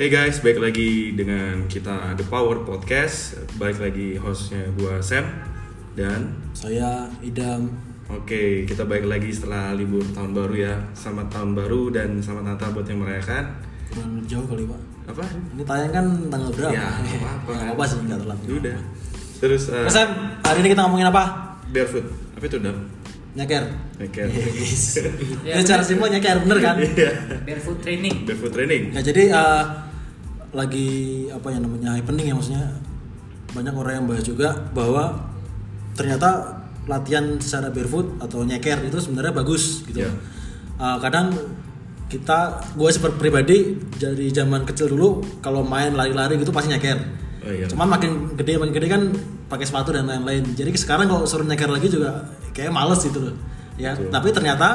Hey guys, balik lagi dengan kita The Power Podcast. Balik lagi hostnya gua Sam dan Saya Idam. oke kita balik lagi setelah libur tahun baru ya. Selamat tahun baru dan selamat Natal buat yang merayakan. Kurang jauh kali pak. Apa? Ini tayang kan tanggal berapa? Ya, apa-apa. Nggak apa sih nggak terlalu. Ya Udah. Terus uh, Mas Sam, hari ini kita ngomongin apa? barefoot. Apa itu dam? Nyeker. Nyeker. Yes. Ya, Ini cara simpel nyeker bener kan? Iya. barefoot training barefoot training. Ya jadi eh, lagi apa yang namanya happening ya maksudnya banyak orang yang bahas juga bahwa ternyata latihan secara barefoot atau nyeker itu sebenarnya bagus gitu. Ya. Eh, kadang kita gue seperti pribadi dari zaman kecil dulu kalau main lari-lari gitu pasti nyeker. Oh iya. Cuman makin gede makin gede kan pakai sepatu dan lain-lain. Jadi sekarang kalau suruh nyeker lagi juga kayak males gitu loh. Ya, Betul. tapi ternyata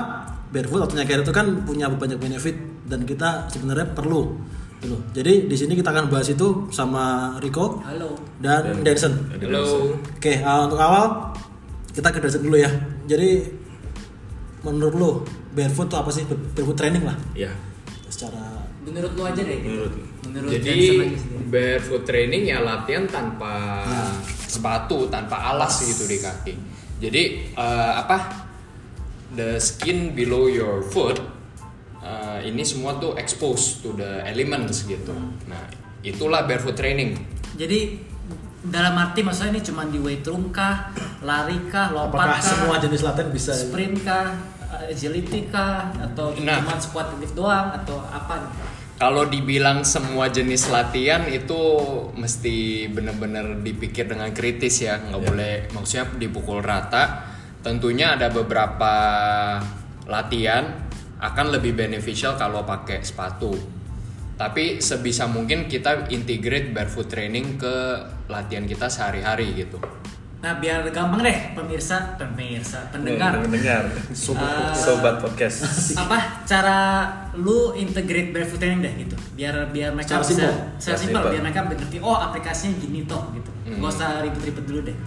barefoot atau nyeker itu kan punya banyak benefit dan kita sebenarnya perlu loh. Jadi di sini kita akan bahas itu sama Rico halo dan, Dan- Halo. Oke, uh, untuk awal kita ke Denson dulu ya. Jadi menurut lo barefoot itu apa sih? Barefoot training lah Ya. secara menurut lu aja deh gitu. Menurut. menurut Jadi barefoot training ya latihan tanpa Ya. sepatu, tanpa alas gitu di kaki. Jadi eh, apa? The skin below your foot eh, ini semua tuh exposed to the elements gitu. Nah itulah barefoot training. jadi dalam arti maksudnya ini cuma di weight room kah lari kah lompat apakah kah semua jenis latihan bisa sprint kah agility kah atau Nah. cuma squat lift doang atau apa Kalau dibilang semua jenis latihan itu mesti bener-bener dipikir dengan kritis ya, nggak Ya. boleh maksudnya dipukul rata. Tentunya ada beberapa latihan akan lebih beneficial kalau pakai sepatu. Tapi sebisa mungkin kita integrate barefoot training ke latihan kita sehari-hari gitu. nah biar gampang deh pemirsa pemirsa pendengar Mendengar. Sobat- Sobat podcast. apa cara lu integrate barefoot training deh gitu biar biar mereka Secara bisa secara Secara simpel simpel. biar mereka ngerti oh aplikasinya gini toh gitu Hmm. nggak usah ribet-ribet dulu deh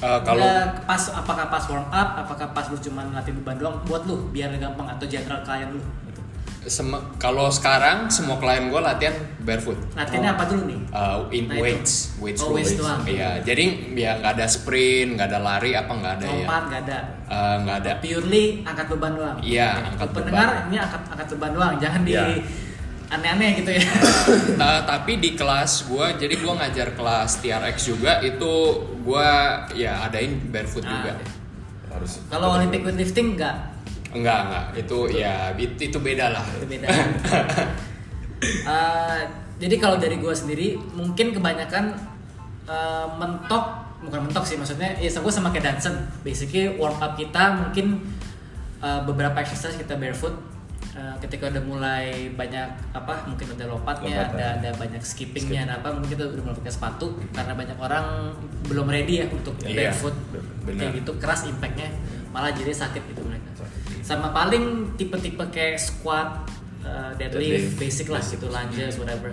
Eh, kalau Nggak pas apakah pas warm up apakah pas lu cuma latih beban doang buat lu biar gampang atau general klien lu gitu sem- kalau sekarang semua klien gue latihan barefoot. latihannya apa dulu nih Uh, in Nah, itu. weights, weights, Oh, weights doang. Iya, jadi ya nggak ada sprint, nggak ada lari, apa nggak ada ya? lompat nggak ada Uh, nggak ada. purely angkat beban doang Iya, Oke. angkat Untuk pendengar beban. ini angkat angkat beban doang jangan di Iya. Aneh-aneh gitu ya. Ta- tapi di kelas gue, jadi gue ngajar kelas TRX juga itu gue ya adain barefoot Nah, juga. Harus. kalau Olympic weightlifting nggak? Enggak enggak, itu ya it- itu beda lah. itu beda. Eh, jadi kalau dari gue sendiri mungkin kebanyakan eh, mentok bukan mentok sih maksudnya ya gue sama kayak Danson basically warm up kita mungkin eh, beberapa exercise kita barefoot Eh, ketika udah mulai banyak apa mungkin ada lompatnya Lompatan. ada ada banyak skippingnya ada apa mungkin kita udah mulai pakai sepatu karena banyak orang belum ready ya untuk Iya, barefoot. kayak gitu keras impactnya malah jadi sakit gitu mereka. Sama paling tipe-tipe kayak squat uh, deadlift, Deadlift, basic lah basic. gitu lunges whatever.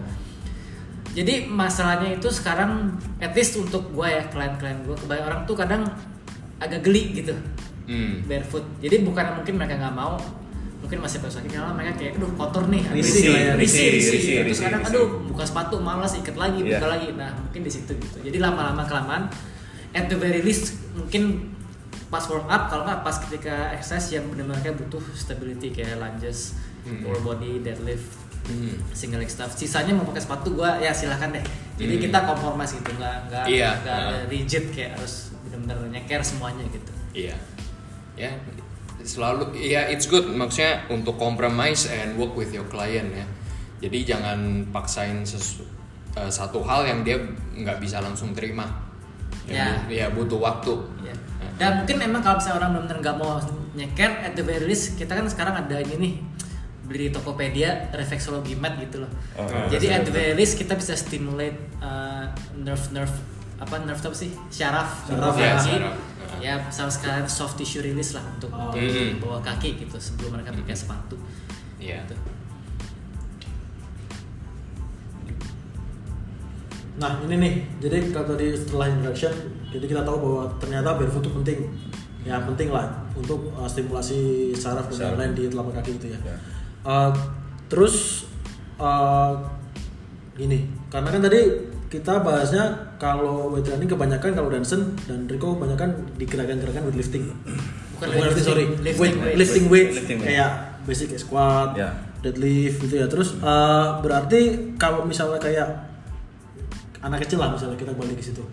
Jadi masalahnya itu sekarang at least untuk gue ya klien-klien gue kebanyakan orang tuh kadang agak geli gitu. Hmm. barefoot. Jadi bukan mungkin mereka nggak mau mungkin masih pada sakit karena mereka kayak aduh kotor nih Risih lah ya, risih, risih, risih, risih, Terus risih, kadang risih. aduh buka sepatu malas ikat lagi Iya. buka lagi nah mungkin di situ gitu jadi lama-lama kelamaan at the very least mungkin pas warm up kalau nggak pas ketika exercise yang benar-benar kayak butuh stability kayak lunges Hmm. lower body deadlift Hmm. single leg stuff sisanya mau pakai sepatu gua ya silahkan deh jadi Hmm. kita kompromis gitu nggak nggak Iya, nggak nah. rigid kayak harus benar-benar nyeker semuanya gitu Iya. Ya, selalu ya it's good maksudnya untuk compromise and work with your client ya. Jadi jangan paksain sesu- eh, satu hal yang dia nggak bisa langsung terima. Ya. bu- ya butuh waktu. Ya. Nah. Dan mungkin emang kalau misalnya orang benar-benar nggak mau nyeker, at the very least kita kan sekarang ada ini nih beli di Tokopedia reflexology mat gitu loh. Oh, Jadi at the very least kita bisa stimulate uh, nerve nerve apa nerve apa sih syaraf Syaraf, ya, kaki. syaraf. Ya sama sekalian soft tissue release lah untuk Oh. untuk Mm. bawah kaki gitu sebelum mereka pakai Mm. sepatu. Iya. Gitu. Nah ini nih, jadi kalau tadi setelah introduction, jadi kita tahu bahwa ternyata barefoot itu penting, ya penting lah untuk uh, stimulasi saraf dan lain-lain di telapak kaki itu ya. Ya. Uh, terus uh, gini karena kan tadi kita bahasnya kalau weight training kebanyakan kalau Danson dan Rico kebanyakan di gerakan-gerakan weightlifting Bukan Bukan lifting, sorry lifting weight, weight. lifting weight Lifting weight. kayak basic squat Ya. deadlift gitu ya terus eh, berarti kalau misalnya kayak anak kecil lah misalnya kita balik ke situ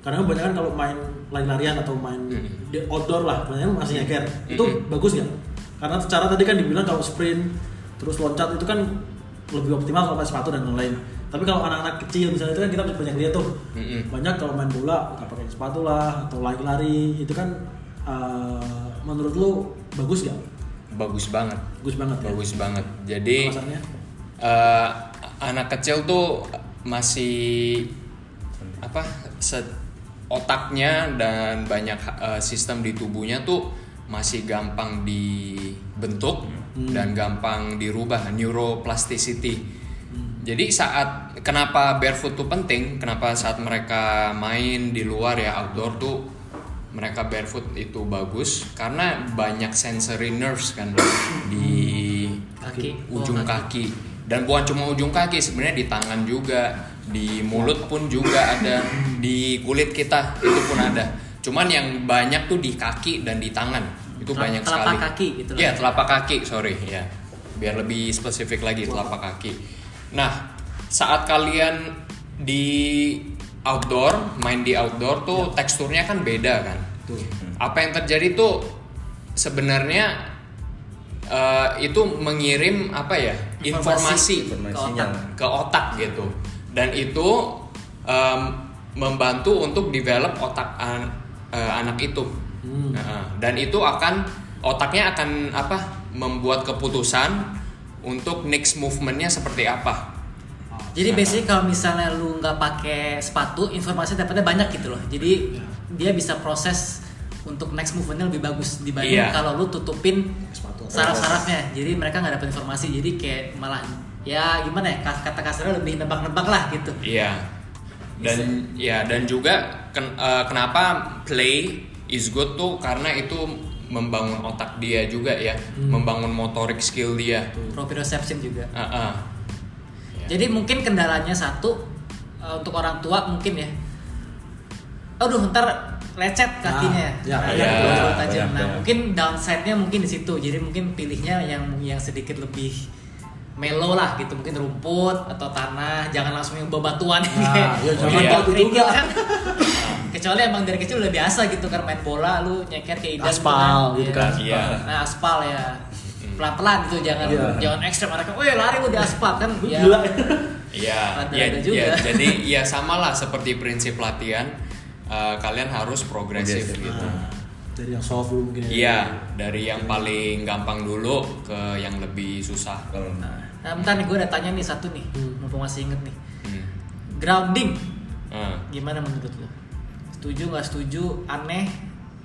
karena kebanyakan kalau main lari-larian atau main Hmm. di outdoor lah kebanyakan masih nyeker itu Mm-mm. bagus nggak karena secara tadi kan dibilang kalau sprint terus loncat itu kan lebih optimal kalau pakai sepatu dan lain-lain tapi kalau anak-anak kecil misalnya itu kan kita banyak lihat tuh. Mm-mm. banyak kalau main bola nggak pakai sepatu lah atau lari-lari. Itu kan eh, menurut lu bagus nggak? Bagus banget. Bagus banget ya? Bagus banget. Jadi eh, anak kecil tuh masih apa se- otaknya dan banyak eh, sistem di tubuhnya tuh masih gampang dibentuk dan gampang dirubah neuroplasticity jadi saat kenapa barefoot tuh penting? Kenapa saat mereka main di luar ya outdoor tuh mereka barefoot itu bagus? Karena banyak sensory nerves kan di Kaki, ujung bawah kaki. dan bukan cuma ujung kaki sebenarnya di tangan juga di mulut pun juga ada di kulit kita itu pun ada. Cuman yang banyak tuh di kaki dan di tangan. Itu Telap- banyak telapak sekali. kaki gitu ya telapak kaki sorry ya. Biar lebih spesifik lagi telapak kaki nah saat kalian di outdoor main di outdoor tuh teksturnya kan beda kan Tuh. apa yang terjadi tuh sebenarnya eh, itu mengirim apa ya informasi, Informasinya. ke otak gitu dan itu em, membantu untuk develop otak an- eh, anak itu Hmm. Nah, dan itu akan otaknya akan apa membuat keputusan untuk next movementnya seperti apa Jadi basically kalau misalnya lu nggak pakai sepatu, informasi dapatnya banyak gitu loh. Jadi dia bisa proses untuk next movementnya lebih bagus dibanding Iya. kalau lu tutupin Sepatu. saraf-sarafnya. Jadi mereka nggak dapat informasi. Jadi kayak malah ya gimana ya kas- kata kasarnya lebih nebak-nebak lah gitu. Iya. Dan ya dan juga ken- eh, kenapa play is good tuh karena itu membangun otak dia juga ya, membangun motorik skill dia. Proprioception juga. Ah, ah. Ya. Jadi mungkin kendalanya satu eh, untuk orang tua mungkin ya. Aduh, ntar lecet kakinya. Ah, ya, Nah, iya, terlalu banyak, tajam. Nah, banyak. mungkin downside-nya mungkin di situ. Jadi mungkin pilihnya yang yang sedikit lebih mellow lah gitu mungkin rumput atau tanah jangan langsung yang bebatuan Nah, ya jangan batu juga. kan. kecuali emang dari kecil udah biasa gitu kan main bola lu nyeker ke idan Aspal gitu kan. Iya. nah aspal ya pelan-pelan gitu jangan Iya. jangan ekstrem mereka weh lari lu di aspal kan ya Gila. Iya, Ada- ya, ada ya, juga. jadi ya sama lah seperti prinsip latihan, eh, kalian harus progresif gitu. Nah, dari yang soft dulu mungkin ya. Iya, dari yang paling gampang dulu ke yang lebih susah. Kalau Nah, bentar nih gue udah tanya nih satu nih, Hmm. mumpung masih inget nih. Hmm. Grounding, Eh, gimana menurut lo? Setuju nggak setuju? Aneh?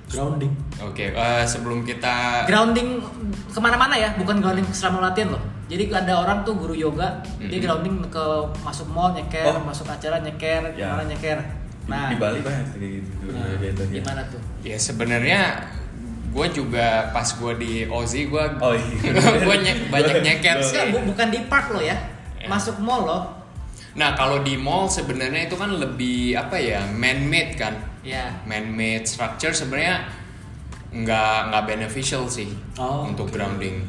grounding. Oke, eh, sebelum kita Grounding ke mana-mana ya, bukan grounding selama latihan loh. Jadi ada orang tuh guru yoga, dia Mhm. grounding ke masuk mall nyeker, Oh. masuk acara nyeker, Ya. mana nyeker. di, Nah, di Bali banyak kayak gitu. nah, gitu, ya. gimana tuh? ya sebenarnya gue juga pas gue di Aussie gue Oh iya. gue nye- banyak nyeker sih. Enggak, bu- bukan di park lo ya, Ya. masuk mall loh. Nah kalau di mall sebenarnya itu kan lebih apa ya man made kan, Ya. man made structure sebenarnya nggak nggak beneficial sih Oh, untuk oke. grounding.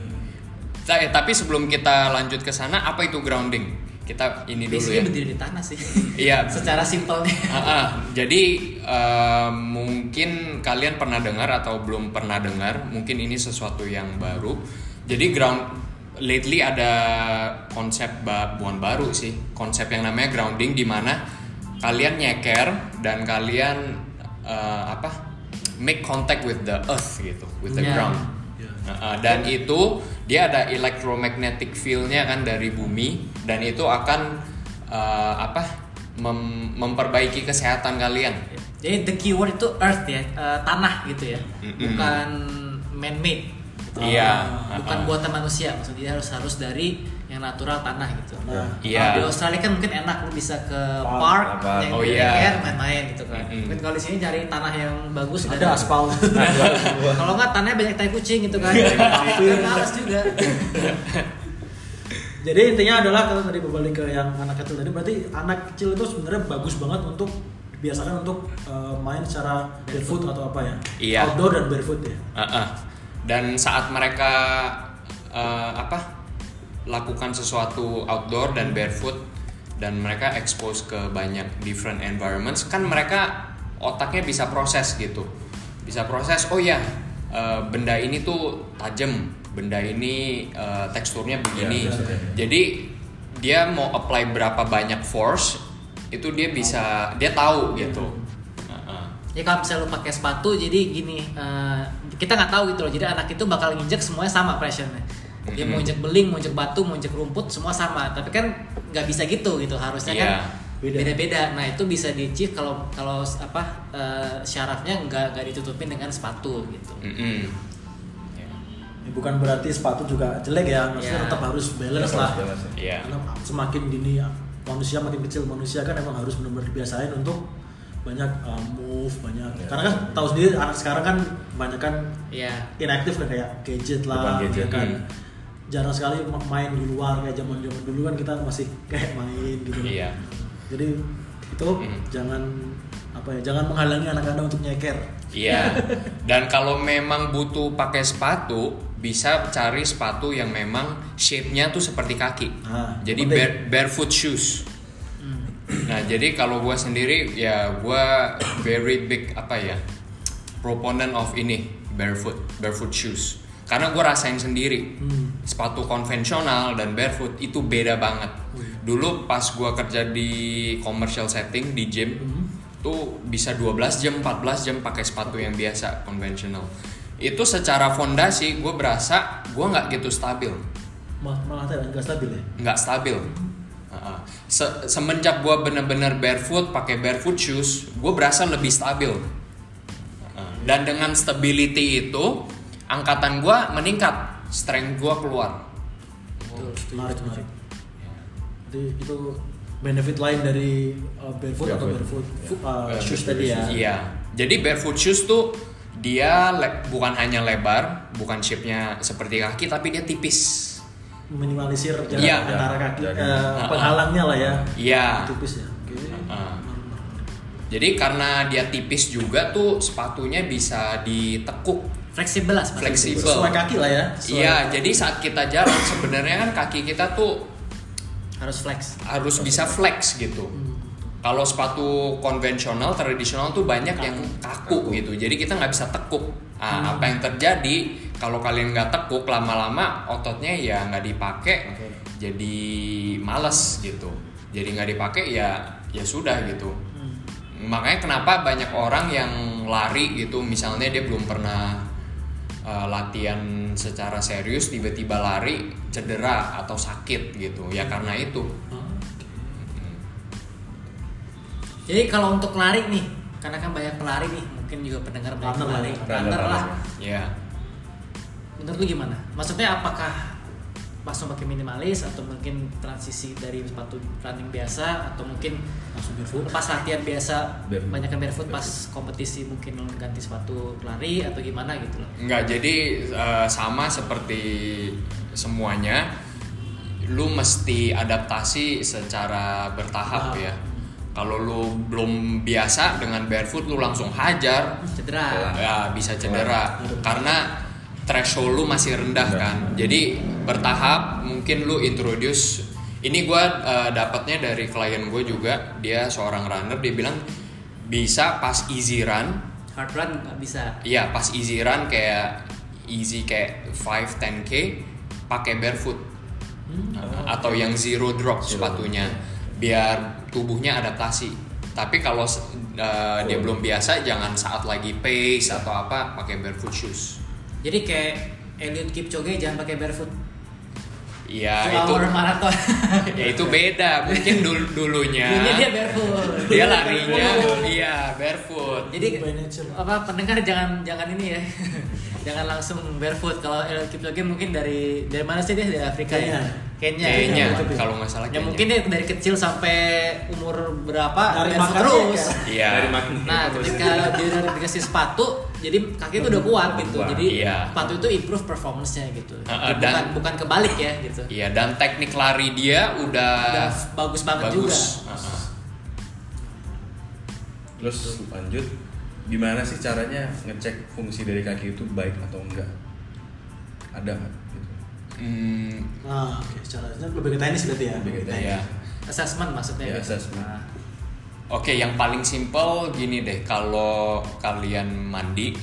Ta- eh, tapi sebelum kita lanjut ke sana, apa itu grounding? Kita ini dulu Basically ya. berdiri di tanah sih. Iya. Secara simpelnya. Ah, ah. jadi eh, mungkin kalian pernah dengar atau belum pernah dengar, mungkin ini sesuatu yang baru. Jadi ground lately ada konsep bukan baru sih, konsep yang namanya grounding di mana kalian nyeker dan kalian eh, apa? make contact with the earth gitu, with the Ya. ground. Nah, uh, dan itu dia ada electromagnetic field-nya kan dari bumi dan itu akan uh, apa mem- memperbaiki kesehatan kalian. Jadi the keyword itu earth ya, eh, tanah gitu ya, Mm-mm. bukan man made. Iya. Bukan uh-uh. buatan manusia, maksudnya harus harus dari yang natural tanah gitu. Nah, Iya. Kalau di Australia kan mungkin enak lu bisa ke Park, park, yang Oh, iya. air main-main gitu kan. Mm-mm. Mungkin kalau di sini cari tanah yang bagus ada aspal. Kalau nggak tanahnya banyak tai kucing gitu kan. Kan males juga. Jadi intinya adalah kalau tadi berbalik ke yang anak kecil tadi berarti anak kecil itu sebenarnya bagus banget untuk dibiasakan untuk eh, main secara barefoot atau apa ya? Iya. Outdoor dan barefoot ya. Uh-uh. Dan saat mereka uh, apa lakukan sesuatu outdoor dan barefoot dan mereka expose ke banyak different environments kan mereka otaknya bisa proses gitu bisa proses oh ya uh, benda ini tuh tajam benda ini uh, teksturnya begini Iya, bisa. jadi dia mau apply berapa banyak force itu dia bisa dia tahu gitu Uh-uh. Ya kalau misalnya lu pakai sepatu jadi gini eh, kita nggak tahu gitu loh. Jadi anak itu bakal nginjek semuanya sama pressure-nya. Dia mau Mhm. injek beling, mau injek batu, mau injek rumput semua sama. Tapi kan nggak bisa gitu gitu. Harusnya kan Iya. Beda. beda-beda. Nah, itu bisa di kalau kalau apa eh, syarafnya nggak nggak ditutupin dengan sepatu gitu. Mm-mm. Ya, bukan berarti sepatu juga jelek ya, maksudnya Ya. tetap harus balance Tetap lah. harus balance, Iya. Karena semakin dini manusia makin kecil manusia kan emang harus benar-benar dibiasain untuk banyak uh, move banyak Ya. karena kan tahu sendiri anak sekarang kan banyak kan Iya. inaktif kan kayak gadget lah Depan gadget, ya kan hmm. jarang sekali ma- main di luar kayak zaman zaman dulu kan kita masih kayak main gitu. Iya. jadi itu Hmm. jangan apa ya jangan menghalangi anak anda untuk nyeker Iya. Dan kalau memang butuh pakai sepatu, bisa cari sepatu yang memang shape-nya tuh seperti kaki. Ah, jadi bare- barefoot shoes. Nah, jadi kalau gua sendiri ya gua very big apa ya? proponent of ini barefoot, barefoot shoes. Karena gua rasain sendiri. Hmm. Sepatu konvensional dan barefoot itu beda banget. Dulu pas gua kerja di commercial setting di gym tuh bisa 12 jam, 14 jam pakai sepatu yang biasa konvensional. Itu secara fondasi gue berasa gue nggak gitu stabil, Mal- malah nggak stabil ya nggak stabil. Uh-uh. Se- semenjak gue bener-bener barefoot pakai barefoot shoes, gue berasa lebih stabil. Dan dengan stability itu, angkatan gue meningkat, strength gue keluar. menarik menarik jadi itu benefit lain dari uh, barefoot atau Barefoot. barefoot uh, shoes tadi ya Iya. Jadi barefoot shoes tuh dia le- bukan hanya lebar, bukan shape-nya seperti kaki, tapi dia tipis. Minimalisir jarak Iya. antara kaki Jarak. eh, penghalangnya lah ya Iya. tipis ya oke Uh. Jadi karena dia tipis juga tuh sepatunya bisa ditekuk. Fleksibel lah sepatu. Fleksibel. sesuai kaki lah ya Iya, jadi saat kita jalan sebenarnya kan kaki kita tuh Harus flex. harus bisa flex gitu. Kalau sepatu konvensional tradisional tuh banyak yang kaku, gitu. Jadi kita nggak bisa tekuk. Nah, apa yang terjadi kalau kalian nggak tekuk lama-lama ototnya ya nggak dipakai, Oke. jadi males gitu. Jadi nggak dipakai ya ya sudah gitu. Makanya kenapa banyak orang yang lari gitu, misalnya dia belum pernah uh, latihan secara serius, tiba-tiba lari cedera atau sakit gitu. Ya karena itu. Jadi kalau untuk lari nih, karena kan banyak pelari nih, mungkin juga pendengar banyak pelari, ya. runner lah. Ya. Menurut lu gimana? Maksudnya apakah langsung pakai minimalis atau mungkin transisi dari sepatu running biasa atau mungkin langsung barefoot pas latihan biasa Barefoot. banyak barefoot pas kompetisi mungkin ganti sepatu lari atau gimana gitu loh. Enggak, jadi uh, sama seperti semuanya, lu mesti adaptasi secara bertahap Ah. ya. Kalau lu belum biasa dengan barefoot, lu langsung hajar, Cedera. ya bisa cedera. Karena threshold lu masih rendah Rendah. kan. Jadi bertahap, mungkin lu introduce. Ini gua uh, dapatnya dari klien gue juga, dia seorang runner, dia bilang bisa pas easy run, Hard run nggak bisa. Iya pas easy run kayak easy kayak 5 10k pakai barefoot Uh, atau yang zero drop sepatunya biar tubuhnya adaptasi. Tapi kalau uh, dia belum biasa jangan saat lagi pace atau apa pakai barefoot shoes. Jadi kayak Eliud Kipchoge jangan pakai barefoot. Iya itu hour marathon. ya itu beda mungkin dul dulunya Dulunya dia barefoot. dia larinya iya barefoot. Jadi apa pendengar jangan jangan ini ya. jangan langsung barefoot. Kalau Eliud Kipchoge mungkin dari dari mana sih dia dari Afrika ya? Kenya. Kenya. kalau nggak salah Ya mungkin dia dari kecil sampai umur berapa Dari barefoot terus. kayak- Iya. Dari. Nah, ketika dia udah dikasih sepatu, jadi kaki itu udah kuat gitu jadi iya. sepatu itu improve performance-nya gitu Uh, uh, bukan dan- bukan kebalik ya gitu Iya dan teknik lari dia udah, udah bagus banget juga bagus. Uh-uh. Terus lanjut, gimana sih caranya ngecek fungsi dari kaki itu baik atau enggak? Ada nggak? Gitu. Hmm, Nah, oke, caranya lebih ke tenis berarti ya. Lebih ke tenis. ya. assessment maksudnya Ya, gitu. assessment. Nah, Oke, yang paling simple gini deh, kalau kalian mandi,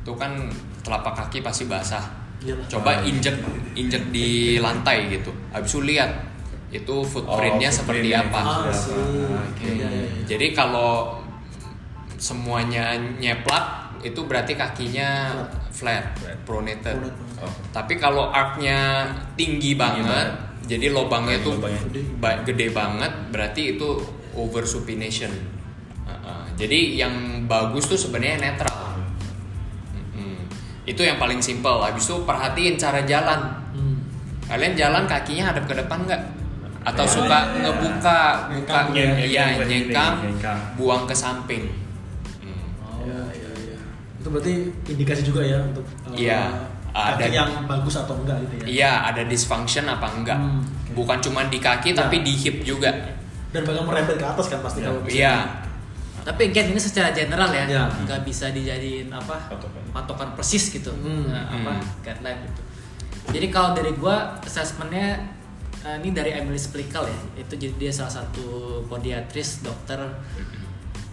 tuh kan telapak kaki pasti basah. Iyalah. Coba injek injek di lantai gitu. Habis itu lihat itu footprintnya Oh, seperti footprintnya apa. Ah. Oke. Iya, iya, iya. Jadi kalau semuanya nyeplak, itu berarti kakinya flat, Flat. pronated. Oh. Tapi kalau arcnya tinggi banget, banget. jadi lubangnya itu gede. ba- gede banget, berarti itu over supination. Uh-uh. Jadi yang bagus tuh sebenarnya netral. Mm-mm. Itu yang paling simple. Habis itu perhatiin cara jalan. Hmm. Kalian jalan kakinya hadap ke depan nggak? Atau Ya, suka ya, ya. ngebuka, buka, Nyengkang, iya nyengkang buang ke samping. Hmm. Oh, Ya, iya, iya. Itu berarti indikasi juga ya untuk uh, Iya, kaki ada- yang bagus atau enggak gitu ya. Iya, ada dysfunction apa enggak? Hmm. Bukan cuma di kaki, Ya. tapi di hip juga. Dan bakal merembet ke atas kan pasti Iya. kalau misalnya- Iya. tapi again ini secara general ya Ya. nggak bisa dijadiin apa Patokan. patokan persis gitu Hmm. Nah, apa Hmm. guideline gitu jadi kalau dari gua assessmentnya eh, ini dari Emily Splickle ya itu jadi dia salah satu podiatris dokter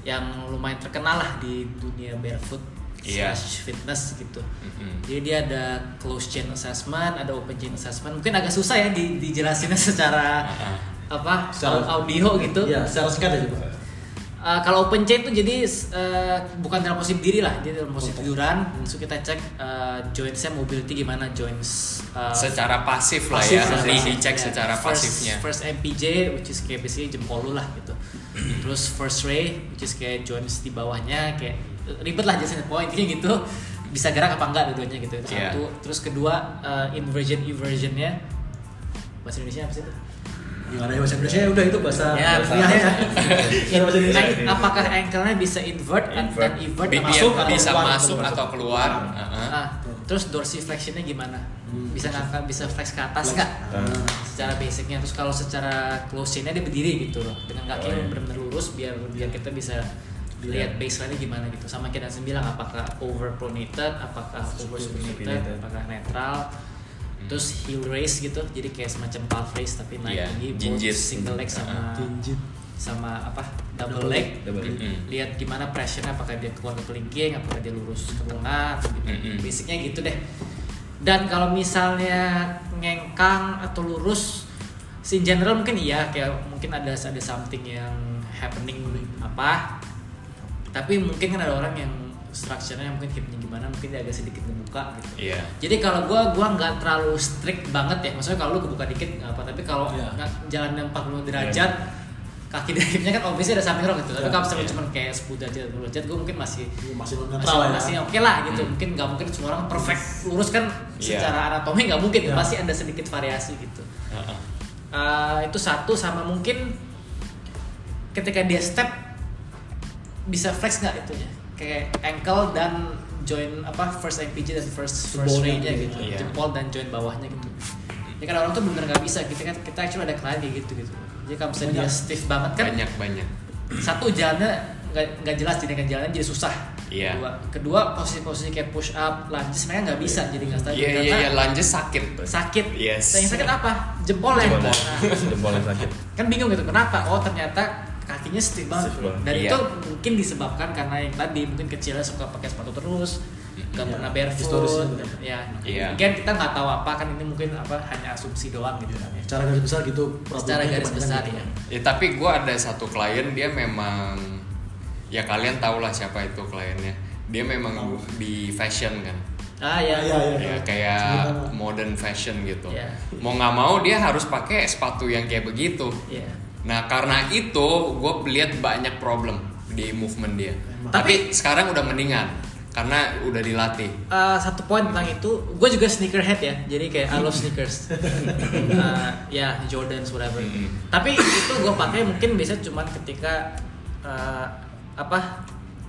yang lumayan terkenal lah di dunia barefoot Iya. slash fitness gitu Mm-mm. jadi dia ada close chain assessment ada open chain assessment mungkin agak susah ya di, dijelasinnya secara Uh-uh. Apa Secara- audio gitu Iya, secara singkat aja, Pak. Uh, kalau open chain tuh jadi uh, bukan dalam posisi berdiri lah, dia dalam posisi tiduran. So kita cek uh, jointsnya mobility gimana joints. uh, Secara pasif lah Pasif ya, lah, di pasif. dicek ya, secara first, pasifnya. First MPJ which is kayak basically jempol lu lah gitu. Terus first ray which is kayak joints di bawahnya kayak ribet lah jasanya. Pokoknya intinya gitu bisa gerak apa enggak dua-duanya gitu. Itu Iya. Satu. Terus kedua uh, inversion inversionnya bahasa Indonesia apa sih itu? Yang ada bahasa Indonesia udah itu bahasa Ya, bahasa bahasa- ya. Yang bahasa Indonesia. An- apakah ankle-nya bisa invert, dan Invert. invert Bi- masuk atau bisa keluar? masuk keluar. atau keluar. Uh-uh. Ah, terus dorsiflexionnya gimana? Hmm. Bisa ngangkat, bisa flex ke atas nggak? Ah. Secara basicnya, terus kalau secara close chainnya dia berdiri gitu loh, dengan kaki Oh, yang iya. benar-benar lurus biar biar kita bisa lihat baseline-nya gimana gitu. Sama kita Dansen bilang apakah over pronated, apakah over supinated, supinated. apakah netral. Terus heel raise gitu, jadi kayak semacam calf raise tapi naik Iya, tinggi, both jinjit. single leg sama Jinjit. sama apa double, Double leg, double leg. Mm-mm. lihat gimana pressure-nya apakah dia keluar ke kelingking apakah dia lurus ke tengah atau gitu. Mm-mm. basicnya gitu deh dan kalau misalnya ngengkang atau lurus sih in general mungkin iya kayak mungkin ada ada something yang happening apa tapi mungkin kan ada orang yang structure-nya mungkin hipnya gimana mungkin dia agak sedikit ngebuka gitu Iya. jadi kalau gua gua nggak terlalu strict banget ya. Maksudnya kalau lu kebuka dikit nggak apa, tapi kalau Iya. nggak jalan yang 40 derajat kaki dari hipnya kan obviously ada samping rock gitu. Tapi Iya, kalau misalnya iya. cuma kayak 10 derajat, 20 derajat gua mungkin masih Masih masih, netral ya. masih oke lah gitu. Hmm. Mungkin nggak mungkin semua orang perfect lurus kan Iya. secara anatomi nggak mungkin. Iya. Pasti ada sedikit variasi gitu. Uh-uh. Uh, itu satu sama mungkin ketika dia step bisa flex nggak itu ya kayak ankle dan joint apa first MPJ dan first first Jempolnya, ray-nya gitu iya. jempol dan joint bawahnya gitu ya kan orang tuh bener nggak bisa kita kan kita actually ada klien kayak gitu gitu jadi kalau misalnya dia stiff banget kan Banyak banyak. satu jalannya nggak jelas jadi kan jalannya jadi susah Iya. kedua kedua posisi-posisi kayak push up lunges sebenarnya nggak bisa jadi nggak stabil Iya iya iya, lanjut sakit. sakit Yes. yang sakit apa jempol ya Jempol. Nah, Jempol yang sakit. kan bingung gitu kenapa oh ternyata kakinya stiff banget Stiff banget. dan Iya. itu mungkin disebabkan karena yang tadi mungkin kecilnya suka pakai sepatu terus nggak Iya. pernah barefoot ya Iya. mungkin kita nggak tahu apa kan ini mungkin apa hanya asumsi doang gitu kan ya. Secara garis besar gitu. secara garis besar gitu. ya Ya tapi gue ada satu klien dia memang ya kalian tau lah siapa itu kliennya. Dia memang Tahu. di fashion kan. ah ya, Iya, iya. Ya kayak Sebut nama. modern fashion gitu. Iya. Mau nggak mau dia harus pakai sepatu yang kayak begitu. Iya. Nah karena itu gue lihat banyak problem di movement dia. Emang. Tapi sekarang udah mendingan karena udah dilatih. Eh, satu poin tentang itu, gue juga sneakerhead ya, jadi kayak I love sneakers, Eh, ya Jordans whatever. Mm-mm. Tapi itu gue pakai mungkin biasa cuman ketika eh, apa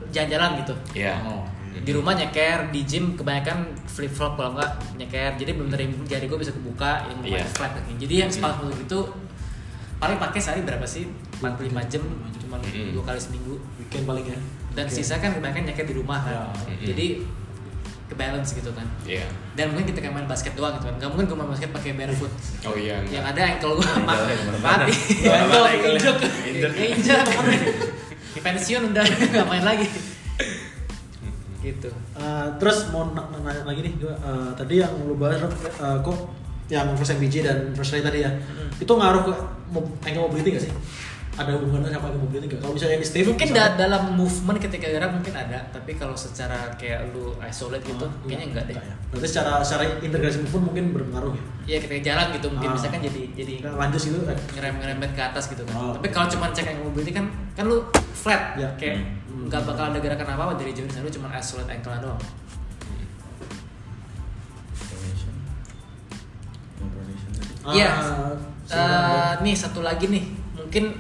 jalan-jalan gitu. Ya. Oh, oke. di rumah nyeker di gym kebanyakan flip flop kalau enggak nyeker jadi belum dari jari gue bisa kebuka yang Iya. yeah. flat jadi yang sepatu itu paling pakai sehari berapa sih? 45 jam cuma Mm-mm. dua kali seminggu. Weekend paling ya. Dan Oke. sisa kan kebanyakan nyeker di rumah kan. Mm-mm. jadi ke balance gitu kan. Iya. dan mungkin kita kayak main basket doang gitu kan. Nggak mungkin gue main basket pakai barefoot. Oh iya. yang ada ankle gue mati. Ankle injek. Injek. kemarin pensiun udah nggak main lagi. Gitu. Eh, terus mau na- na- nanya lagi nih gua eh, tadi yang lu bahas eh, kok yang first MBJ dan first rate tadi ya Mm-mm. itu ngaruh ke ankle mobility gak sih ada hubungannya sama ankle mobility gak kalau misalnya ini Steve mungkin da- dalam movement ketika gerak mungkin ada tapi kalau secara kayak lu isolate gitu Ah, kayaknya enggak deh ya. berarti secara secara integrasi movement mungkin berpengaruh ya Iya ketika jalan gitu mungkin Ah. misalkan jadi jadi lanjut gitu eh, ngerem ngerembet ke atas gitu kan Oh, tapi kalau cuma cek ankle mobility kan kan lu flat Ya. kayak Hmm. nggak bakal ada gerakan apa apa dari joint lu cuma isolate ankle doang Iya. ah, Eh, nih satu lagi nih mungkin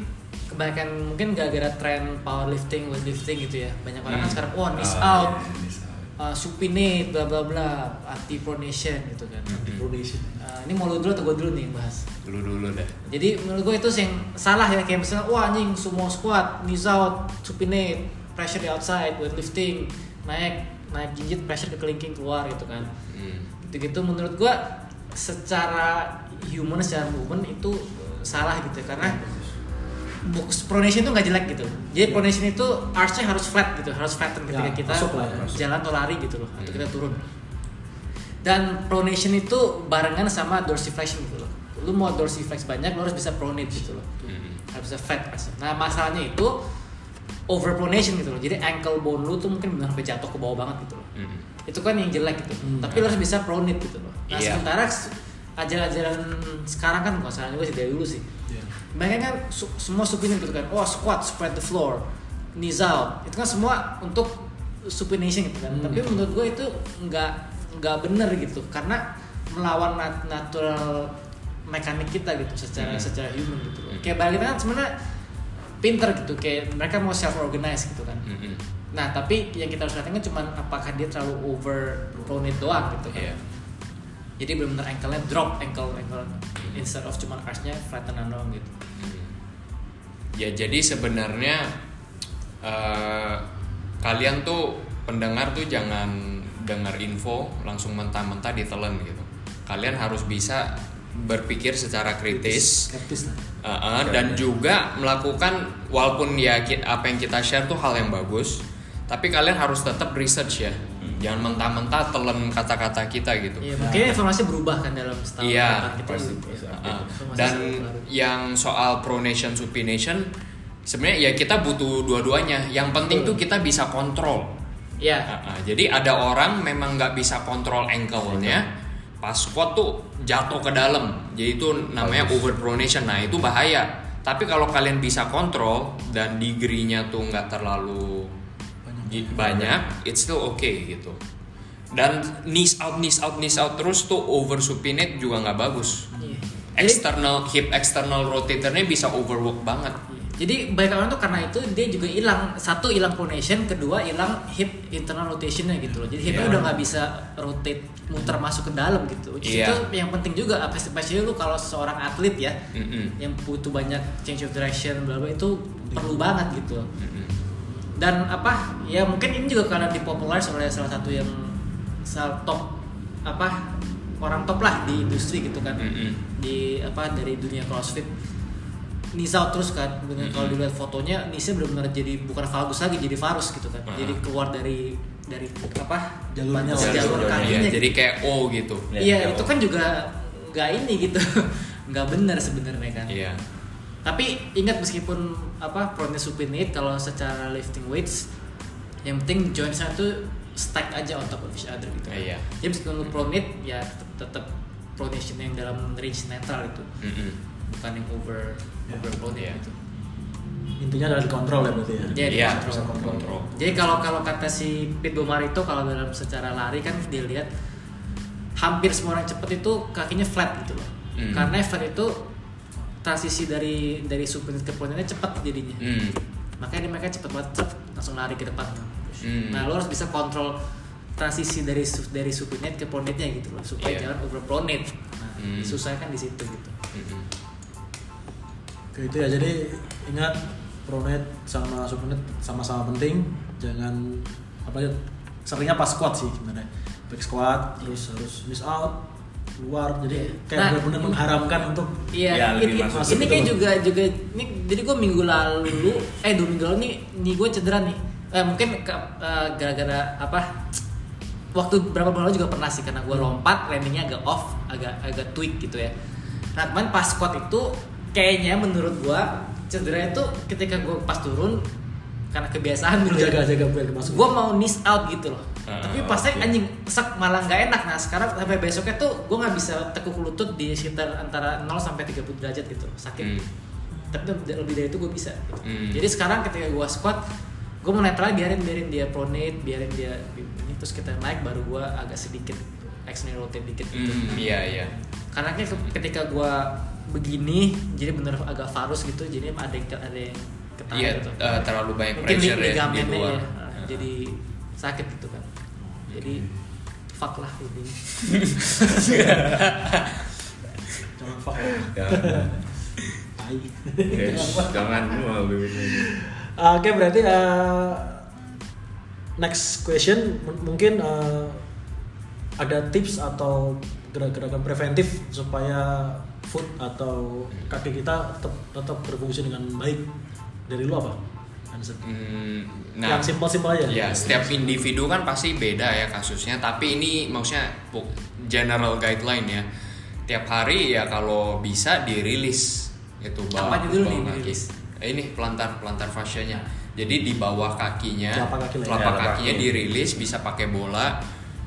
kebanyakan mungkin gara-gara tren powerlifting weightlifting gitu ya banyak orang kan Hmm. sekarang knees Ah, out iya, knees out. uh, supinate bla bla bla anti pronation gitu kan Hmm. pronation. Uh, ini mau lu dulu atau gue dulu nih yang bahas Dulu dulu deh. jadi menurut gue itu yang salah ya kayak misalnya wah anjing sumo squat knees out supinate pressure di outside weightlifting naik naik jinjit pressure ke kelingking keluar gitu kan Hmm. gitu-gitu menurut gua secara human secara movement itu salah gitu karena bu- pronation itu nggak jelek gitu. Jadi pronation itu archnya harus flat gitu harus flatten ketika Ya, kita masuk ya. jalan atau lari gitu loh atau kita turun. Dan pronation itu barengan sama dorsiflexion gitu loh. Lu mau dorsiflex banyak lu harus bisa pronate gitu loh. Hmm. harus bisa fat nah masalahnya itu overpronation gitu loh. Jadi ankle bone lu tuh mungkin benar sampai jatuh ke bawah banget gitu loh. Hmm. itu kan yang jelek gitu. Hmm. tapi lo harus bisa pronate gitu loh. Nah Iya. sementara ajaran-ajaran sekarang kan nggak salah juga sih dari dulu sih Iya. Banyak kan su- semua supinate gitu kan oh squat spread the floor knees out itu kan semua untuk supination gitu kan Hmm. tapi menurut gue itu nggak nggak bener gitu karena melawan nat- natural mekanik kita gitu secara Hmm. secara human gitu Hmm. kayak balik kan sebenarnya pinter gitu kayak mereka mau self organize gitu kan Hmm. Nah, tapi yang kita harus perhatikan cuma apakah dia terlalu over doang gitu kan. Iya. Jadi benar-benar ankle-nya drop, ankle ankle. Instead of cuma arch-nya flattenan doang gitu. Ya jadi sebenarnya eh, kalian tuh pendengar tuh jangan dengar info langsung mentah-mentah ditelan gitu. Kalian harus bisa berpikir secara kritis. Lah. Uh, uh, dan juga melakukan walaupun ya apa yang kita share tuh hal yang bagus tapi kalian harus tetap research ya jangan mentah-mentah telan kata-kata kita gitu. Iya, mungkin informasi berubah kan dalam setahun Iya, kita. pasti, gitu. pasti. Uh, dan yang soal pronation supination sebenarnya ya kita butuh dua-duanya. Yang penting tuh kita bisa kontrol. Iya. Uh, uh, jadi ada orang memang nggak bisa kontrol ankle-nya pas squat tuh jatuh ke dalam. Jadi itu namanya overpronation nah itu bahaya. Tapi kalau kalian bisa kontrol dan degree-nya tuh nggak terlalu banyak it's still okay gitu dan knees out knees out knees out terus tuh over supinate juga nggak bagus Iya. Jadi, external hip external rotatornya bisa overwork banget jadi banyak orang tuh karena itu dia juga hilang satu hilang pronation, kedua hilang hip internal rotationnya gitu loh. Jadi hipnya Iya. udah nggak bisa rotate muter masuk ke dalam gitu. Which is Iya. Itu yang penting juga, apa especially lu kalau seorang atlet ya, Mm-mm. yang butuh banyak change of direction bla bla itu perlu banget gitu Mm-mm. Dan apa ya mungkin ini juga karena dipopularize oleh salah satu yang salah top apa orang top lah di industri gitu kan. Mm-mm. di apa dari dunia crossfit. Out terus kan dengan kalau dilihat fotonya kneesnya benar-benar jadi bukan valgus lagi jadi varus gitu kan. Ah. jadi keluar dari dari apa Jalurnya jalur Jalurnya, kakinya Iya, gitu. jadi kayak O gitu. Ya, iya ya, itu kan juga nggak ini gitu. Nggak benar sebenarnya kan. Iya tapi ingat meskipun apa pronate supinate kalau secara lifting weights yang penting jointsnya tuh stack aja on top of each other gitu. Iya. Jadi meskipun lu pronate ya tetap, tetap pronation yang dalam range netral itu, Mm-mm. bukan yang over Ya. over pronate Iya. gitu. intinya adalah dikontrol ya berarti ya Iya, dikontrol. bisa kontrol. Jadi kalau kalau kata si Pete Bomarito kalau dalam secara lari kan dia lihat hampir semua orang cepet itu kakinya flat gitu loh. Hmm. Karena flat itu transisi dari dari supinate ke pronate cepet jadinya. Hmm. Makanya dia mereka cepet banget cep, langsung lari ke depan. Hmm. Nah, lo harus bisa kontrol transisi dari dari supinate ke pronate-nya gitu loh, supaya Iya. jangan over pronate. Nah, Hmm. susah kan di situ gitu. Mm-mm. Oke itu ya jadi ingat pronate sama supinate sama-sama penting jangan apa ya seringnya pas squat sih sebenarnya back squat terus harus miss out keluar jadi kayak Nah, benar-benar mengharamkan untuk Iya, Ya, lebih ini, masuk ini gitu kayak loh. juga juga ini jadi gue minggu lalu eh dua minggu lalu nih nih gue cedera nih. Eh mungkin eh, gara-gara apa waktu berapa bulan lalu juga pernah sih karena gue lompat landingnya agak off agak agak tweak gitu ya. Nah kemarin pas squat itu kayaknya menurut gue cedera itu ketika gue pas turun karena kebiasaan dulu ya jaga-jaga biar masuk gue mau miss out gitu loh Ah, tapi pasnya oke. anjing sak malah nggak enak nah sekarang sampai besoknya tuh gue nggak bisa tekuk lutut di sekitar antara 0 sampai 30 derajat gitu sakit Hmm. tapi lebih dari itu gue bisa gitu. Hmm. jadi sekarang ketika gue squat gue mau netral biarin biarin dia pronate biarin dia ini terus kita naik baru gue agak sedikit external rotate dikit gitu Mm, iya iya. karena kan ke- ketika gue begini jadi bener agak varus gitu jadi ada yang ada yang ketahan Iya, gitu. eh, terlalu banyak mungkin pressure ya di luar. ya, uh, jadi sakit gitu kan. Jadi fuck lah ini. Jangan fuck ya. Jangan mau Oke berarti uh, next question. M- mungkin uh, ada tips atau gerakan preventif supaya foot atau kaki kita tetap tetap berfungsi dengan baik dari lu apa? Hmm, Yang simpel-simpel aja. Ya, setiap individu kan pasti beda ya kasusnya, tapi ini maksudnya general guideline ya. Tiap hari ya kalau bisa dirilis itu bawah Apanya dulu nih bawah kaki. Eh, Ini pelantar pelantar fascianya. Jadi di bawah kakinya, Telapak kaki ya. kakinya kaki. dirilis bisa pakai bola.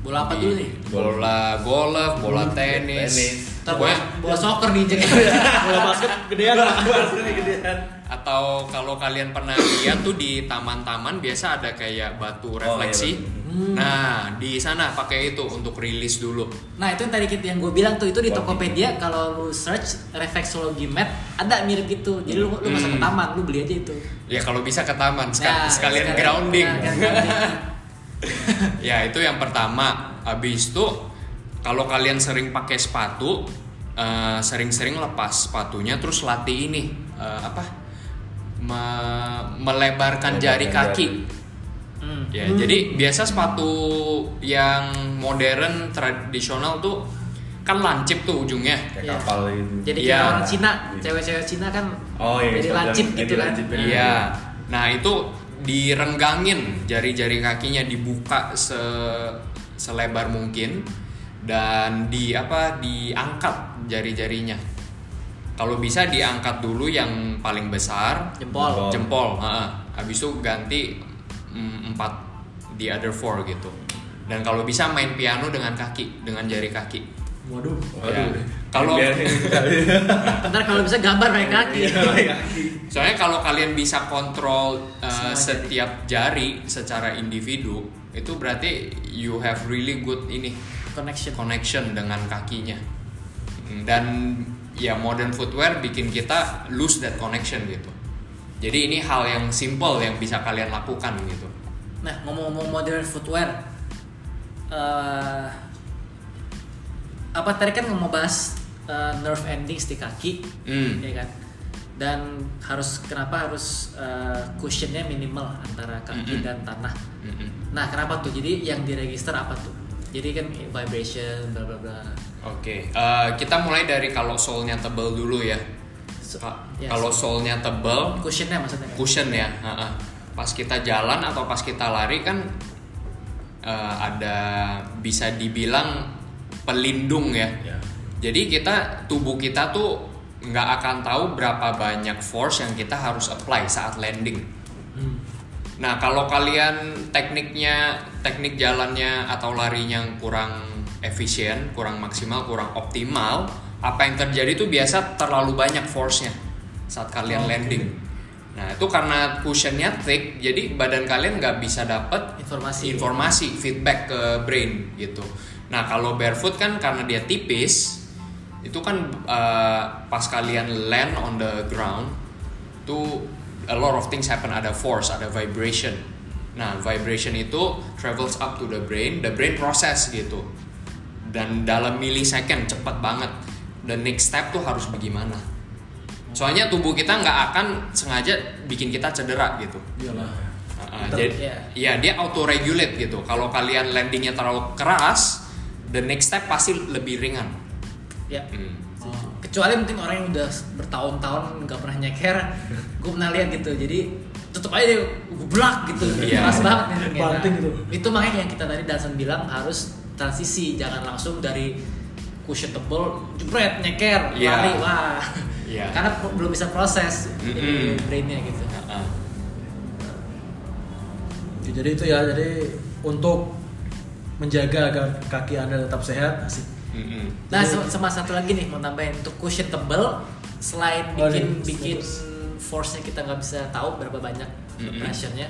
Bola apa dulu nih? Bola golf, bola tenis. tenis. Ntar bola, bola soccer diinjek Bola basket gedean lah. Atau kalau kalian pernah lihat tuh di taman-taman biasa ada kayak batu refleksi. iya, Nah, di sana pakai itu untuk rilis dulu. Nah itu yang tadi kita yang gue bilang tuh itu di Oh, Tokopedia kalau lu search reflexology mat ada mirip gitu jadi lu lu masuk ke Hmm. taman lu beli aja itu Ya kalau bisa ke taman Ya, seka- sekalian grounding. ya, grounding. ya, itu yang pertama. Habis itu kalau kalian sering pakai sepatu eh, sering-sering lepas sepatunya terus latih ini eh, apa? Me- melebarkan jari Melebarkan kaki. jari. Hmm. Ya, jadi biasa sepatu yang modern tradisional tuh kan lancip tuh ujungnya. kayak Iya. kapal gitu jadi Iya. kayak orang Cina cewek-cewek Cina kan Oh, iya, jadi lancip yang- gitu kan. Nah, Iya. Nah, itu direnggangin jari-jari kakinya dibuka se selebar mungkin dan di apa diangkat jari-jarinya. Kalau bisa diangkat dulu yang paling besar, jempol Jempol. jempol, heeh. habis itu ganti mm, empat the other four gitu. Dan kalau bisa main piano dengan kaki, dengan jari kaki. Waduh. Waduh. Ya. Kalau- ntar kalau bisa gambar pakai kaki Iya. Soalnya kalau kalian bisa kontrol uh, setiap jari secara individu, itu berarti you have really good ini connection connection dengan kakinya. Dan ya modern footwear bikin kita lose that connection gitu. Jadi ini hal yang simple yang bisa kalian lakukan gitu. Nah, ngomong-ngomong modern footwear, eh apa tadi kan mau bahas eh, nerve endings di kaki, Hmm. ya kan? Dan harus kenapa harus eh, cushionnya minimal antara kaki Mm-mm. dan tanah. Mm-mm. Nah, kenapa tuh? Jadi yang diregister apa tuh? Jadi kan vibration, bla bla bla. Oke, eh, kita mulai dari kalau sole-nya tebal dulu ya. So- ya, kalau sole-nya tebal, Cushionnya maksudnya. cushion ya ha-ha. pas kita jalan atau pas kita lari kan eh, ada bisa dibilang pelindung ya Ya. jadi kita tubuh kita tuh nggak akan tahu berapa banyak force yang kita harus apply saat landing Hmm. nah kalau kalian tekniknya teknik jalannya atau larinya kurang efisien kurang maksimal kurang optimal apa yang terjadi tuh biasa terlalu banyak force-nya saat kalian Oke. landing Nah itu karena cushionnya thick, jadi badan kalian nggak bisa dapat Informasi. informasi feedback ke brain gitu. Nah kalau barefoot kan karena dia tipis, itu kan uh, pas kalian land on the ground, tuh a lot of things happen, ada force, ada vibration. Nah, vibration itu travels up to the brain, the brain process gitu. Dan dalam milisecond cepat banget. The next step tuh harus bagaimana? Soalnya tubuh kita nggak akan sengaja bikin kita cedera gitu. Iyalah. Uh, Betul. jadi, Iya. ya dia auto regulate gitu. Kalau kalian landingnya terlalu keras, the next step pasti lebih ringan. Ya. Hmm. Oh. Kecuali mungkin orang yang udah bertahun-tahun nggak pernah nyeker, gue pernah lihat gitu. Jadi tutup aja deh, gublak gitu, Iya. keras banget nih. Banting gitu. Itu makanya yang kita tadi Dansan bilang harus transisi, jangan langsung dari cushion tebel, jebret, nyeker, Iya. lari, wah. Iya. Karena belum bisa proses Mm-mm. di brainnya gitu. Uh-uh. Ya, jadi itu ya, jadi untuk menjaga agar kaki anda tetap sehat, asik. Mm-mm. Nah, sama, sama satu lagi nih mau tambahin untuk cushion tebel selain Oh, bikin nih, bikin terus. force-nya kita nggak bisa tahu berapa banyak Mm-mm. pressure-nya.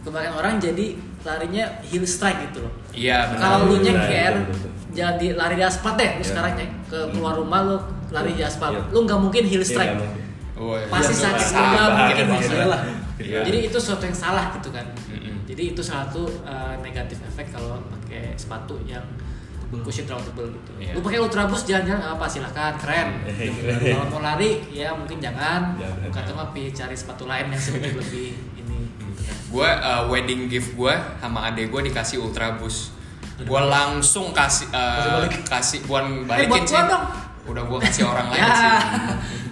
Kebanyakan orang jadi larinya heel strike gitu loh. Iya benar. Kalau lu Benar, nyeker, betul, betul. jadi lari di aspal deh. Lu Iya. sekarang nyek ke keluar rumah lu lari di aspal. Iya. Lu nggak mungkin heel Iya, strike. mungkin. Oh, iya. Pasti Iya, sakit nggak mungkin lah. Iya. Jadi itu sesuatu yang salah gitu kan. Mm-mm. Jadi itu salah satu uh, negatif efek kalau pakai sepatu yang cushion terlalu tebel gitu. Iya. Lu pakai Ultra Boost jalan-jalan nggak apa silahkan keren. kalau mau lari ya mungkin jangan. Mah pi cari sepatu lain yang sedikit lebih. gue uh, wedding gift gue sama adek gue dikasih ultra boost gue langsung kasih uh, Kasih balik. kasih buan Eh, balikin buat sih udah gue kasih orang lain Ya. sih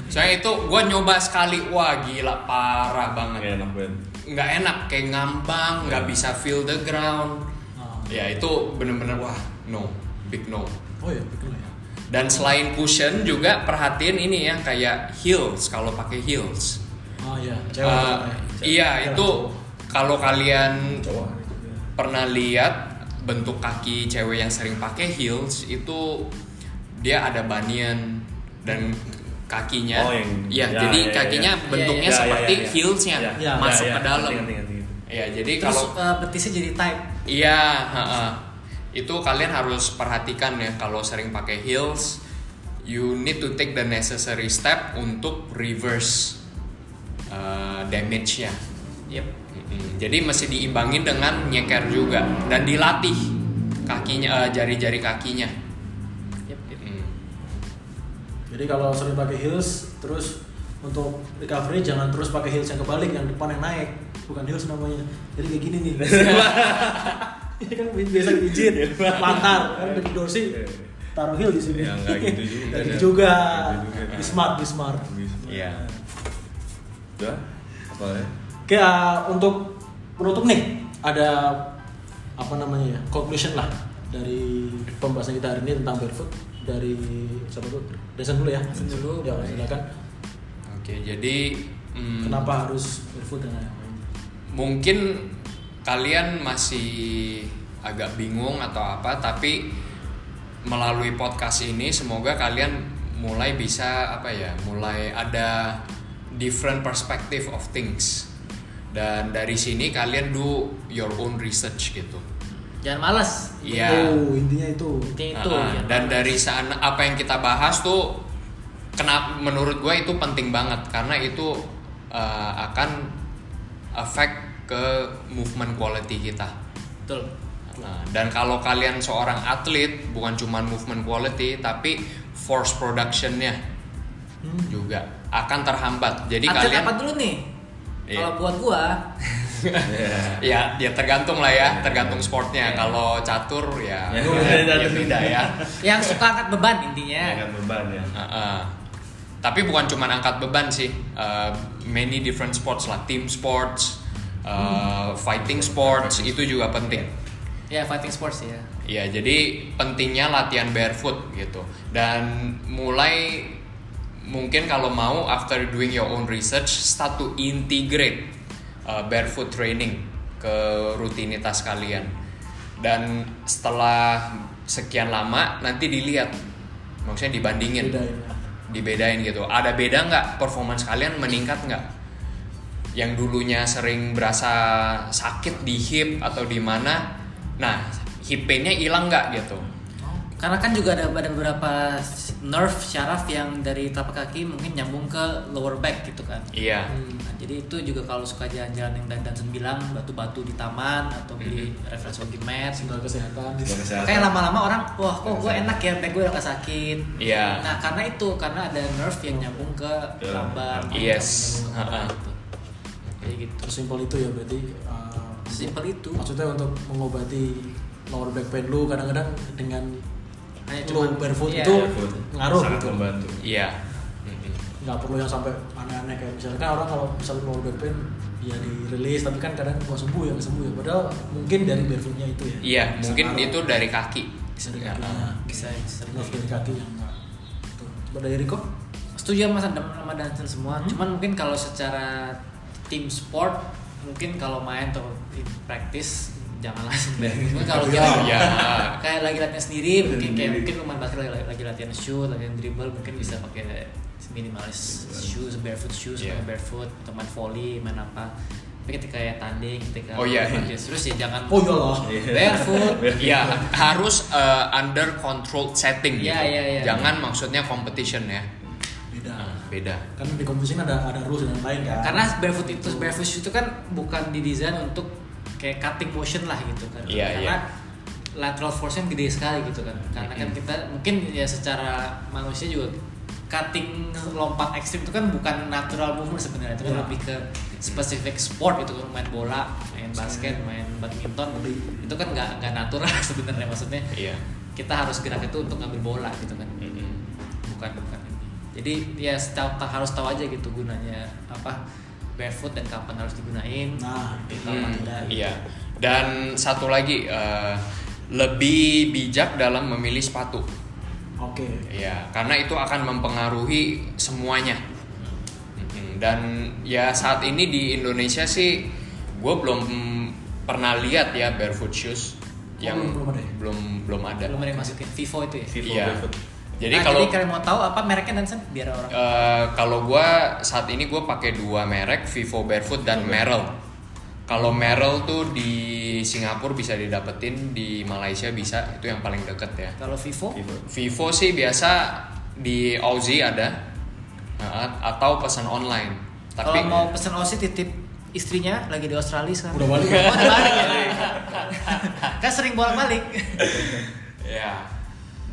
soalnya itu gue nyoba sekali wah gila parah Nggak banget enak banget. nggak enak kayak ngambang nggak Ya. bisa feel the ground Ah. ya itu bener-bener wah no big no Oh ya, betul ya. dan selain cushion juga perhatiin ini ya kayak heels kalau pakai heels Oh iya, Uh, cewek. ya. iya Cewek, itu. Kalau kalian Cowok. pernah lihat bentuk kaki cewek yang sering pakai heels itu dia ada bunion dan kakinya Oh, yang- ya, ya, jadi ya, ya, kakinya ya. bentuknya Ya, ya, seperti ya, ya. heelsnya Ya, ya, masuk ya, ke ya. dalam Ngerti, ngerti, ngerti. ya jadi Terus kalau uh, betisnya jadi tight. iya itu kalian harus perhatikan ya kalau sering pakai heels you need to take the necessary step untuk reverse uh, damage-nya Yep. Mm-mm. Jadi mesti diimbangin dengan nyeker juga dan dilatih kakinya eh, jari-jari kakinya. Yep, yep. Mm. Jadi kalau sering pakai heels, terus untuk recovery jangan terus pakai heels yang kebalik, yang depan yang naik, bukan heels namanya. Jadi kayak gini nih. Ini kan biasa pijit, lantar, kan dari Dorsi taruh heel di sini. Ya, gitu juga. Nggak gitu juga. Nggak gitu juga. Be smart, be smart. Iya. Udah? Apa ya? Oke, uh, untuk penutup nih ada apa namanya ya conclusion lah dari pembahasan kita hari ini tentang barefoot dari siapa dulu? Desan dulu ya. Desan dulu, Ya, silakan. Oke, jadi mm, Kenapa harus barefoot dan lain-lain? mungkin kalian masih agak bingung atau apa, tapi melalui podcast ini semoga kalian mulai bisa apa ya, mulai ada different perspective of things. Dan dari sini kalian do your own research gitu. Jangan malas. Iya. Oh, intinya itu. Intinya itu. Jangan dan malas. dari sana apa yang kita bahas tuh kenapa menurut gue itu penting banget karena itu uh, akan affect ke movement quality kita. betul. Nah, dan kalau kalian seorang atlet bukan cuma movement quality tapi force productionnya Hmm. juga akan terhambat. Jadi Atlet kalian apa dulu nih? Iya. Kalau buat gua, ya ya tergantung lah ya tergantung sportnya. Kalau catur ya, Ya, ya, ya, beda ya. yang suka angkat beban intinya. Jangan beban ya. Uh-uh. Tapi bukan cuma angkat beban sih, Uh, many different sports lah, team sports, uh, fighting sports itu juga penting. Ya fighting sports ya. Ya, jadi pentingnya latihan barefoot gitu. Dan mulai mungkin kalau mau after doing your own research, start to integrate uh, barefoot training ke rutinitas kalian. Dan setelah sekian lama nanti dilihat, maksudnya dibandingin Bedain ya. dibedain gitu. Ada beda nggak performance kalian meningkat nggak? Yang dulunya sering berasa sakit di hip atau di mana, nah hip painnya hilang nggak gitu? Karena kan juga ada ada beberapa nerve syaraf yang dari telapak kaki mungkin nyambung ke lower back gitu kan. Iya. Nah, jadi itu juga kalau suka jalan-jalan yang Dan Dansen bilang batu-batu di taman atau beli reference walking mat. Semoga kesehatan. Kayak lama-lama orang, wah kok gue enak ya, back gue udah gak sakit. Iya. Nah karena itu, karena ada nerve yang nyambung ke Ya. Yes. nyambung ke lumbar Ha-ha. gitu. Jadi gitu. Sesimpel itu ya berarti. uh, Simpel itu. Maksudnya untuk mengobati lower back pain lu kadang-kadang dengan Hanya lu cuman- barefoot iya. itu Barefoot. ngaruh sangat gitu. membantu Iya. Nggak perlu yang sampai aneh-aneh kayak misalnya kan orang kalau misalnya lower back pain ya dirilis tapi kan kadang nggak sembuh ya sembuh ya padahal mungkin dari barefootnya itu ya Iya, Bisa mungkin ngaruh. itu dari kaki. dari Ya, kakinya Bisa sering. nerve dari kaki yang nggak tuh coba dari Riko Setuju sama sama Dansen semua. Cuman mungkin kalau secara tim sport mungkin kalau main atau tim praktis janganlah sebenarnya. Mungkin kalau kita Ya. kayak lagi latihan sendiri mungkin kayak mungkin lu main basket lagi, lagi latihan shoot latihan dribble mungkin bisa pakai minimalis shoes barefoot shoes pakai barefoot atau main volley main apa tapi ketika ya tanding ketika Oh, iya. practice, terus ya jangan oh iya loh barefoot Iya, harus uh, under controlled setting gitu. Iya, iya, iya. Jangan maksudnya competition ya. beda Nah, beda. kan di kompetisi ada ada rules dan lain kan karena barefoot itu barefoot itu kan bukan didesain untuk kayak cutting motion lah gitu kan. Iya, karena lateral force-nya gede sekali gitu kan. Karena kan kita mungkin ya secara manusia juga cutting lompat ekstrim itu kan bukan natural movement sebenarnya. Itu kan Iya. lebih ke specific sport gitu kan. Main bola main basket main badminton. Itu kan nggak nggak natural sebenarnya. Maksudnya Iya. kita harus gerak itu untuk ngambil bola gitu kan. Mm-mm. bukan bukan ini. Jadi ya setahu ta- harus tahu aja gitu gunanya apa barefoot dan kapan harus digunain nah kapan Hmm, tidak iya. Dan satu lagi uh, lebih bijak dalam memilih sepatu. oke Ya, karena itu akan mempengaruhi semuanya. Mm-mm. Dan ya saat ini di Indonesia sih, gue belum pernah lihat ya barefoot shoes Oh, yang belum- belum ada ya? belum belum ada. belum ada yang masukin Vivo itu ya Vivo Iya. barefoot Jadi nah, kalau jadi kalian mau tahu apa mereknya dan sen biar orang eh, kalau gue saat ini gue pakai dua merek Vivo Barefoot dan Merrell. Kalau Merrell tuh di Singapura bisa didapetin, di Malaysia bisa, itu yang paling deket ya. kalau Vivo? Vivo. Vivo sih biasa di Aussie ada Nah, atau pesan online. Tapi kalau mau pesen OSI titip istrinya lagi di Australia sekarang. Udah balik. Oh, udah balik ya? Kan sering bolak balik ya.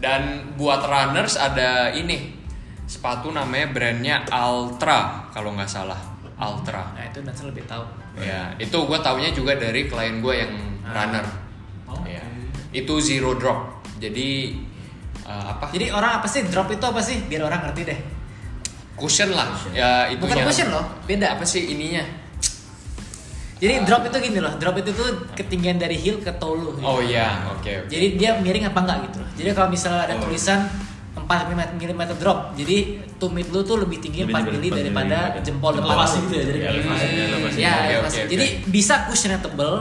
Dan buat runners ada ini sepatu namanya brandnya Ultra kalau nggak salah Ultra. nah itu dan sen lebih tahu Ya, itu gue taunya juga dari klien gue yang Ah. runner. Oke. Ya. Itu zero drop. Jadi uh, apa? jadi orang apa sih drop itu apa sih biar orang ngerti deh cushion lah. Ya itu bukan cushion loh beda Apa sih ininya? Jadi drop itu gini loh drop itu tuh ketinggian dari heel ke toe lu Oh iya, oke. oke. Jadi dia miring apa enggak gitu loh. Jadi kalau misalnya ada Oh. tulisan 4 mm drop, jadi tumit lu tuh lebih tinggi Lebih 4 tinggi mm daripada jempol depan. elevasi gitu ya jadi Ya, kayak elevasi. elevasi. elevasi. Ya, elevasi. oke, oke. Jadi bisa cushionnya tebel,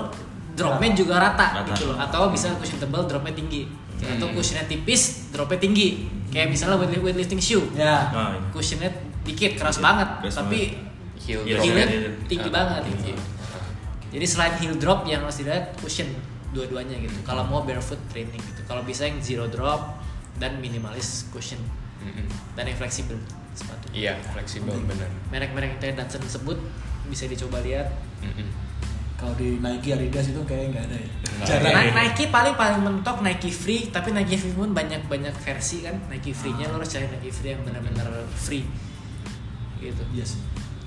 dropnya juga rata, Rata. gitu loh. Atau bisa cushion tebel, dropnya tinggi. Atau Hmm. cushionnya tipis, dropnya tinggi. Kayak misalnya weight- weightlifting shoe, ya nah ini. cushionnya dikit, keras banget, Keras tapi Heel Heel tinggi banget. tinggi. Jadi selain heel drop yang harus dilihat cushion dua-duanya gitu. Kalau mau barefoot training gitu. Kalau bisa yang zero drop dan minimalis cushion Mm-mm. dan yang fleksibel sepatu. Iya, fleksibel bener. Merek-merek yang tadi Danson sebut bisa dicoba lihat. Mm-mm. kalau di Nike Adidas itu kayaknya nggak ada ya jarang ada. Ni- Nike paling paling mentok Nike Free, tapi Nike Free pun banyak banyak versi kan. Nike Free-nya lo harus cari Nike Free yang benar-benar free. Gitu. iya sih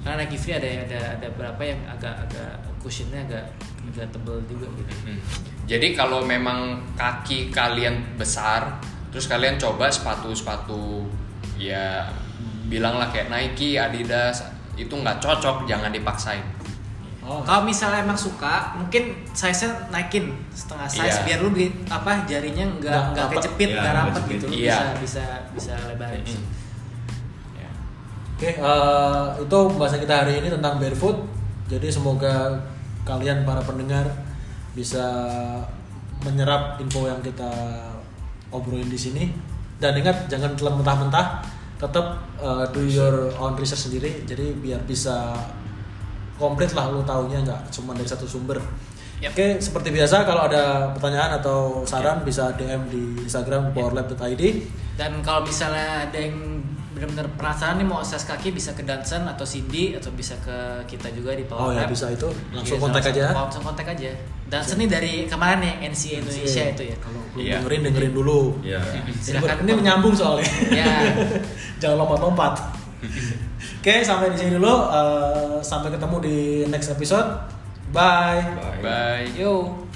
Karena Nike Free ada ada ada berapa yang agak-agak cushionnya agak agak tebel juga gitu. Mm. Jadi kalau memang kaki kalian besar, terus kalian coba sepatu-sepatu ya bilanglah kayak Nike, Adidas itu nggak cocok, jangan dipaksain. oh Kalau misalnya emang suka, mungkin size-nya naikin setengah size Iya. biar lu di apa jarinya nggak Nggak nggak rapet. kecepit, Iya, nggak rapet kecepit. gitu. Lu Iya. Bisa bisa bisa lebarin. Mm-mm. Ya. Oke, eh, itu pembahasan kita hari ini tentang barefoot. Jadi semoga kalian para pendengar bisa menyerap info yang kita obrolin di sini. Dan ingat jangan telan mentah-mentah, tetap eh, do your own research sendiri. Jadi biar bisa komplit lah lu taunya nggak cuma dari satu sumber. Yap. Oke, seperti biasa kalau ada pertanyaan atau saran bisa DM di Instagram powerlab.id. Dan kalau misalnya ada yang benar-benar penasaran nih mau size kaki bisa ke Danson atau Cindy atau bisa ke kita juga di Oh Power ya Lab. bisa itu langsung Iya, kontak langsung- aja. Langsung kontak aja. Danson nih dari kemarin ya NCA Indonesia Iya. itu ya. Kalau belum Iya. dengerin dengerin dulu. Iya. Silakan. Ini menyambung soalnya. Ya. Jangan lompat-lompat. Oke, sampai di sini dulu. Eh, sampai ketemu di next episode. Bye. Bye. Bye. Yo.